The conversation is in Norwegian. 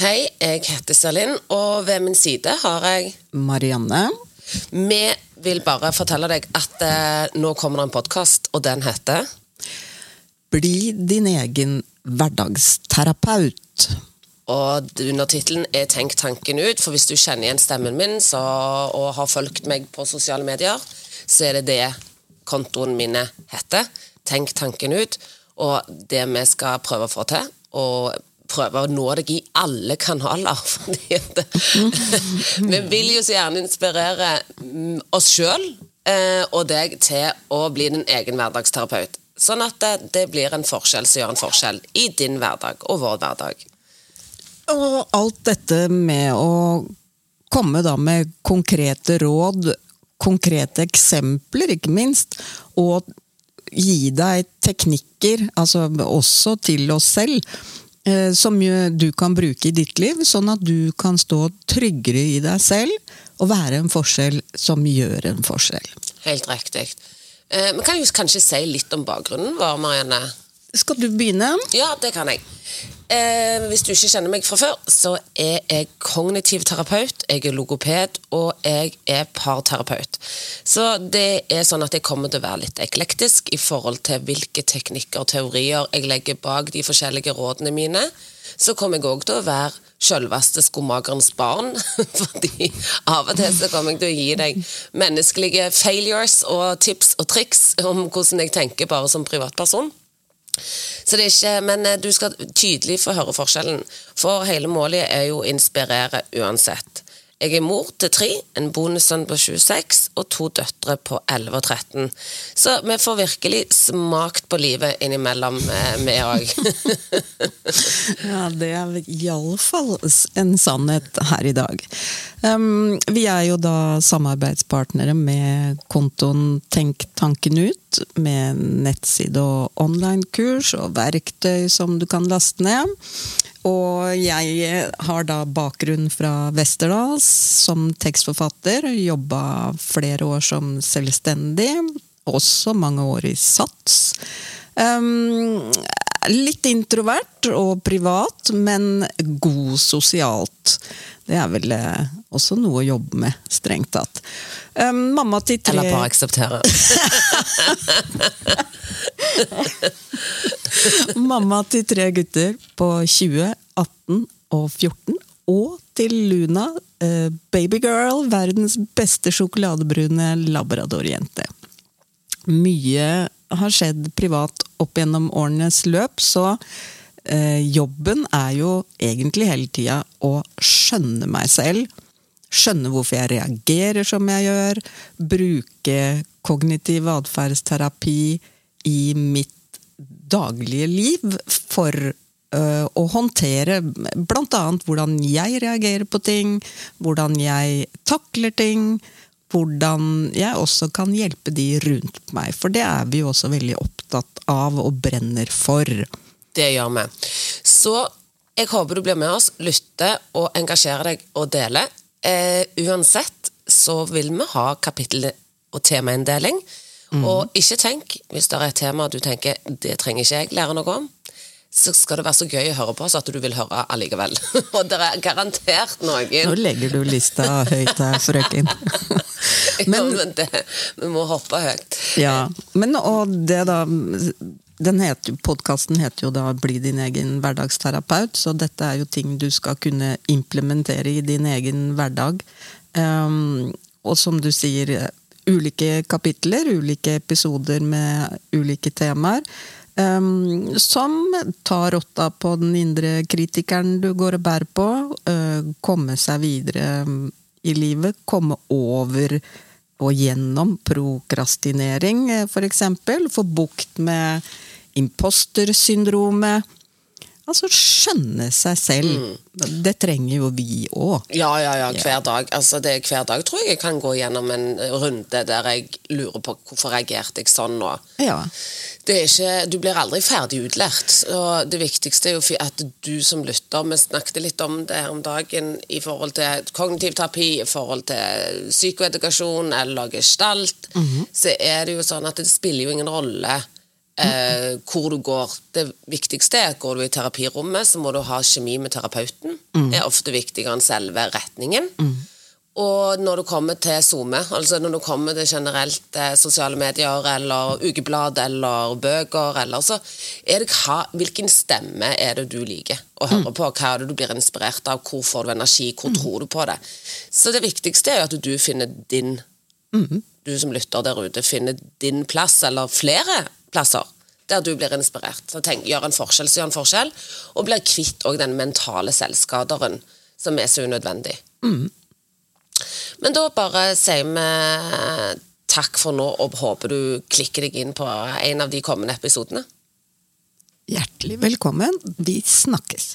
Hei, jeg heter Selin, og ved min side har jeg Marianne. Vi vil bare fortelle deg at eh, nå kommer det en podkast, og den heter Bli din egen hverdagsterapeut. Og undertittelen er 'Tenk tanken ut', for hvis du kjenner igjen stemmen min så, og har fulgt meg på sosiale medier, så er det det kontoen mine heter. Tenk tanken ut. Og det vi skal prøve å få til, og prøve å nå deg i alle kanaler. Vi vil jo så gjerne inspirere mm, oss sjøl eh, og deg til å bli din egen hverdagsterapeut. Sånn at det, det blir en forskjell som gjør en forskjell i din hverdag og vår hverdag. Og alt dette med å komme da med konkrete råd, konkrete eksempler, ikke minst, og gi deg teknikker, altså også til oss selv, eh, som du kan bruke i ditt liv, sånn at du kan stå tryggere i deg selv og være en forskjell som gjør en forskjell. Helt riktig. Eh, Vi kan jo kanskje si litt om bakgrunnen vår, Marianne. Skal du begynne? Ja, det kan jeg. Eh, hvis du ikke kjenner meg fra før, så er jeg kognitiv terapeut, jeg er logoped, og jeg er parterapeut. Så det er sånn at jeg kommer til å være litt eklektisk i forhold til hvilke teknikker og teorier jeg legger bak de forskjellige rådene mine. Så kommer jeg òg til å være sjølveste skomakerens barn. Fordi av og til så kommer jeg til å gi deg menneskelige failures og tips og triks om hvordan jeg tenker bare som privatperson. Så det er ikke, Men eh, du skal tydelig få høre forskjellen, for hele målet er jo å inspirere uansett. Jeg er mor til tre, en bonussønn på 26 og to døtre på 11 og 13. Så vi får virkelig smakt på livet innimellom, eh, vi òg. Ja, det er iallfall en sannhet her i dag. Um, vi er jo da samarbeidspartnere med kontoen Tenk tanken ut, med nettside og online-kurs og verktøy som du kan laste ned. Og jeg har da bakgrunn fra Westerdals som tekstforfatter. Jobba flere år som selvstendig. Også mange år i SATS. Um, litt introvert og privat, men god sosialt. Det er vel eh, også noe å jobbe med, strengt tatt. Um, mamma til tre Eller bare akseptere. Mamma til tre gutter på 20, 18 og 14. Og til Luna, eh, babygirl, verdens beste sjokoladebrune labradorjente. Mye har skjedd privat opp gjennom årenes løp, så eh, jobben er jo egentlig hele tida å skjønne meg selv. Skjønne hvorfor jeg reagerer som jeg gjør. Bruke kognitiv atferdsterapi i mitt daglige liv for uh, å håndtere bl.a. hvordan jeg reagerer på ting, hvordan jeg takler ting, hvordan jeg også kan hjelpe de rundt meg. For det er vi jo også veldig opptatt av og brenner for. Det gjør vi. Så jeg håper du blir med oss, lytter og engasjerer deg og deler. Eh, uansett så vil vi ha kapittel- og temainndeling. Og ikke tenk, hvis det er et tema du tenker det trenger ikke jeg lære noe om, så skal det være så gøy å høre på så at du vil høre allikevel. og det er garantert Nå legger du lista høyt her, frøken. men, men det, Vi må hoppe høyt. Ja, men og det da den heter, Podkasten heter jo da 'Bli din egen hverdagsterapeut', så dette er jo ting du skal kunne implementere i din egen hverdag. Um, og som du sier, ulike kapitler, ulike episoder med ulike temaer. Um, som tar rotta på den indre kritikeren du går og bærer på. Uh, komme seg videre um, i livet. Komme over og gjennom prokrastinering, f.eks. for eksempel. Få bukt med impostersyndromet. Altså skjønne seg selv. Det trenger jo vi òg. Ja, ja, ja, hver dag. Altså, det er hver dag tror jeg jeg kan gå gjennom en runde der jeg lurer på hvorfor reagerte jeg sånn nå. Ja. Det er ikke, du blir aldri ferdig utlært. Og det viktigste er jo at du som lytter Vi snakket litt om det her om dagen i forhold til kognitiv terapi, i forhold til psykoedukasjon eller gestalt. Så er det jo sånn at det spiller jo ingen rolle eh, hvor du går. Det viktigste er at går du i terapirommet, så må du ha kjemi med terapeuten. Det er ofte viktigere enn selve retningen. Og når du kommer til SoMe, altså når du kommer til generelt eh, sosiale medier eller ukeblad eller bøker, eller så er det hva, hvilken stemme er det du liker å høre på? Hva er det du blir inspirert av? Hvor får du energi? Hvor tror du på det? Så det viktigste er at du finner din Du som lytter der ute, finner din plass, eller flere plasser. Der du blir inspirert. Så tenk, Gjør en forskjell, så gjør en forskjell. Og blir kvitt òg den mentale selvskaderen som er så unødvendig. Men da bare sier vi takk for nå, og håper du klikker deg inn på en av de kommende episodene. Hjertelig velkommen. Vi snakkes.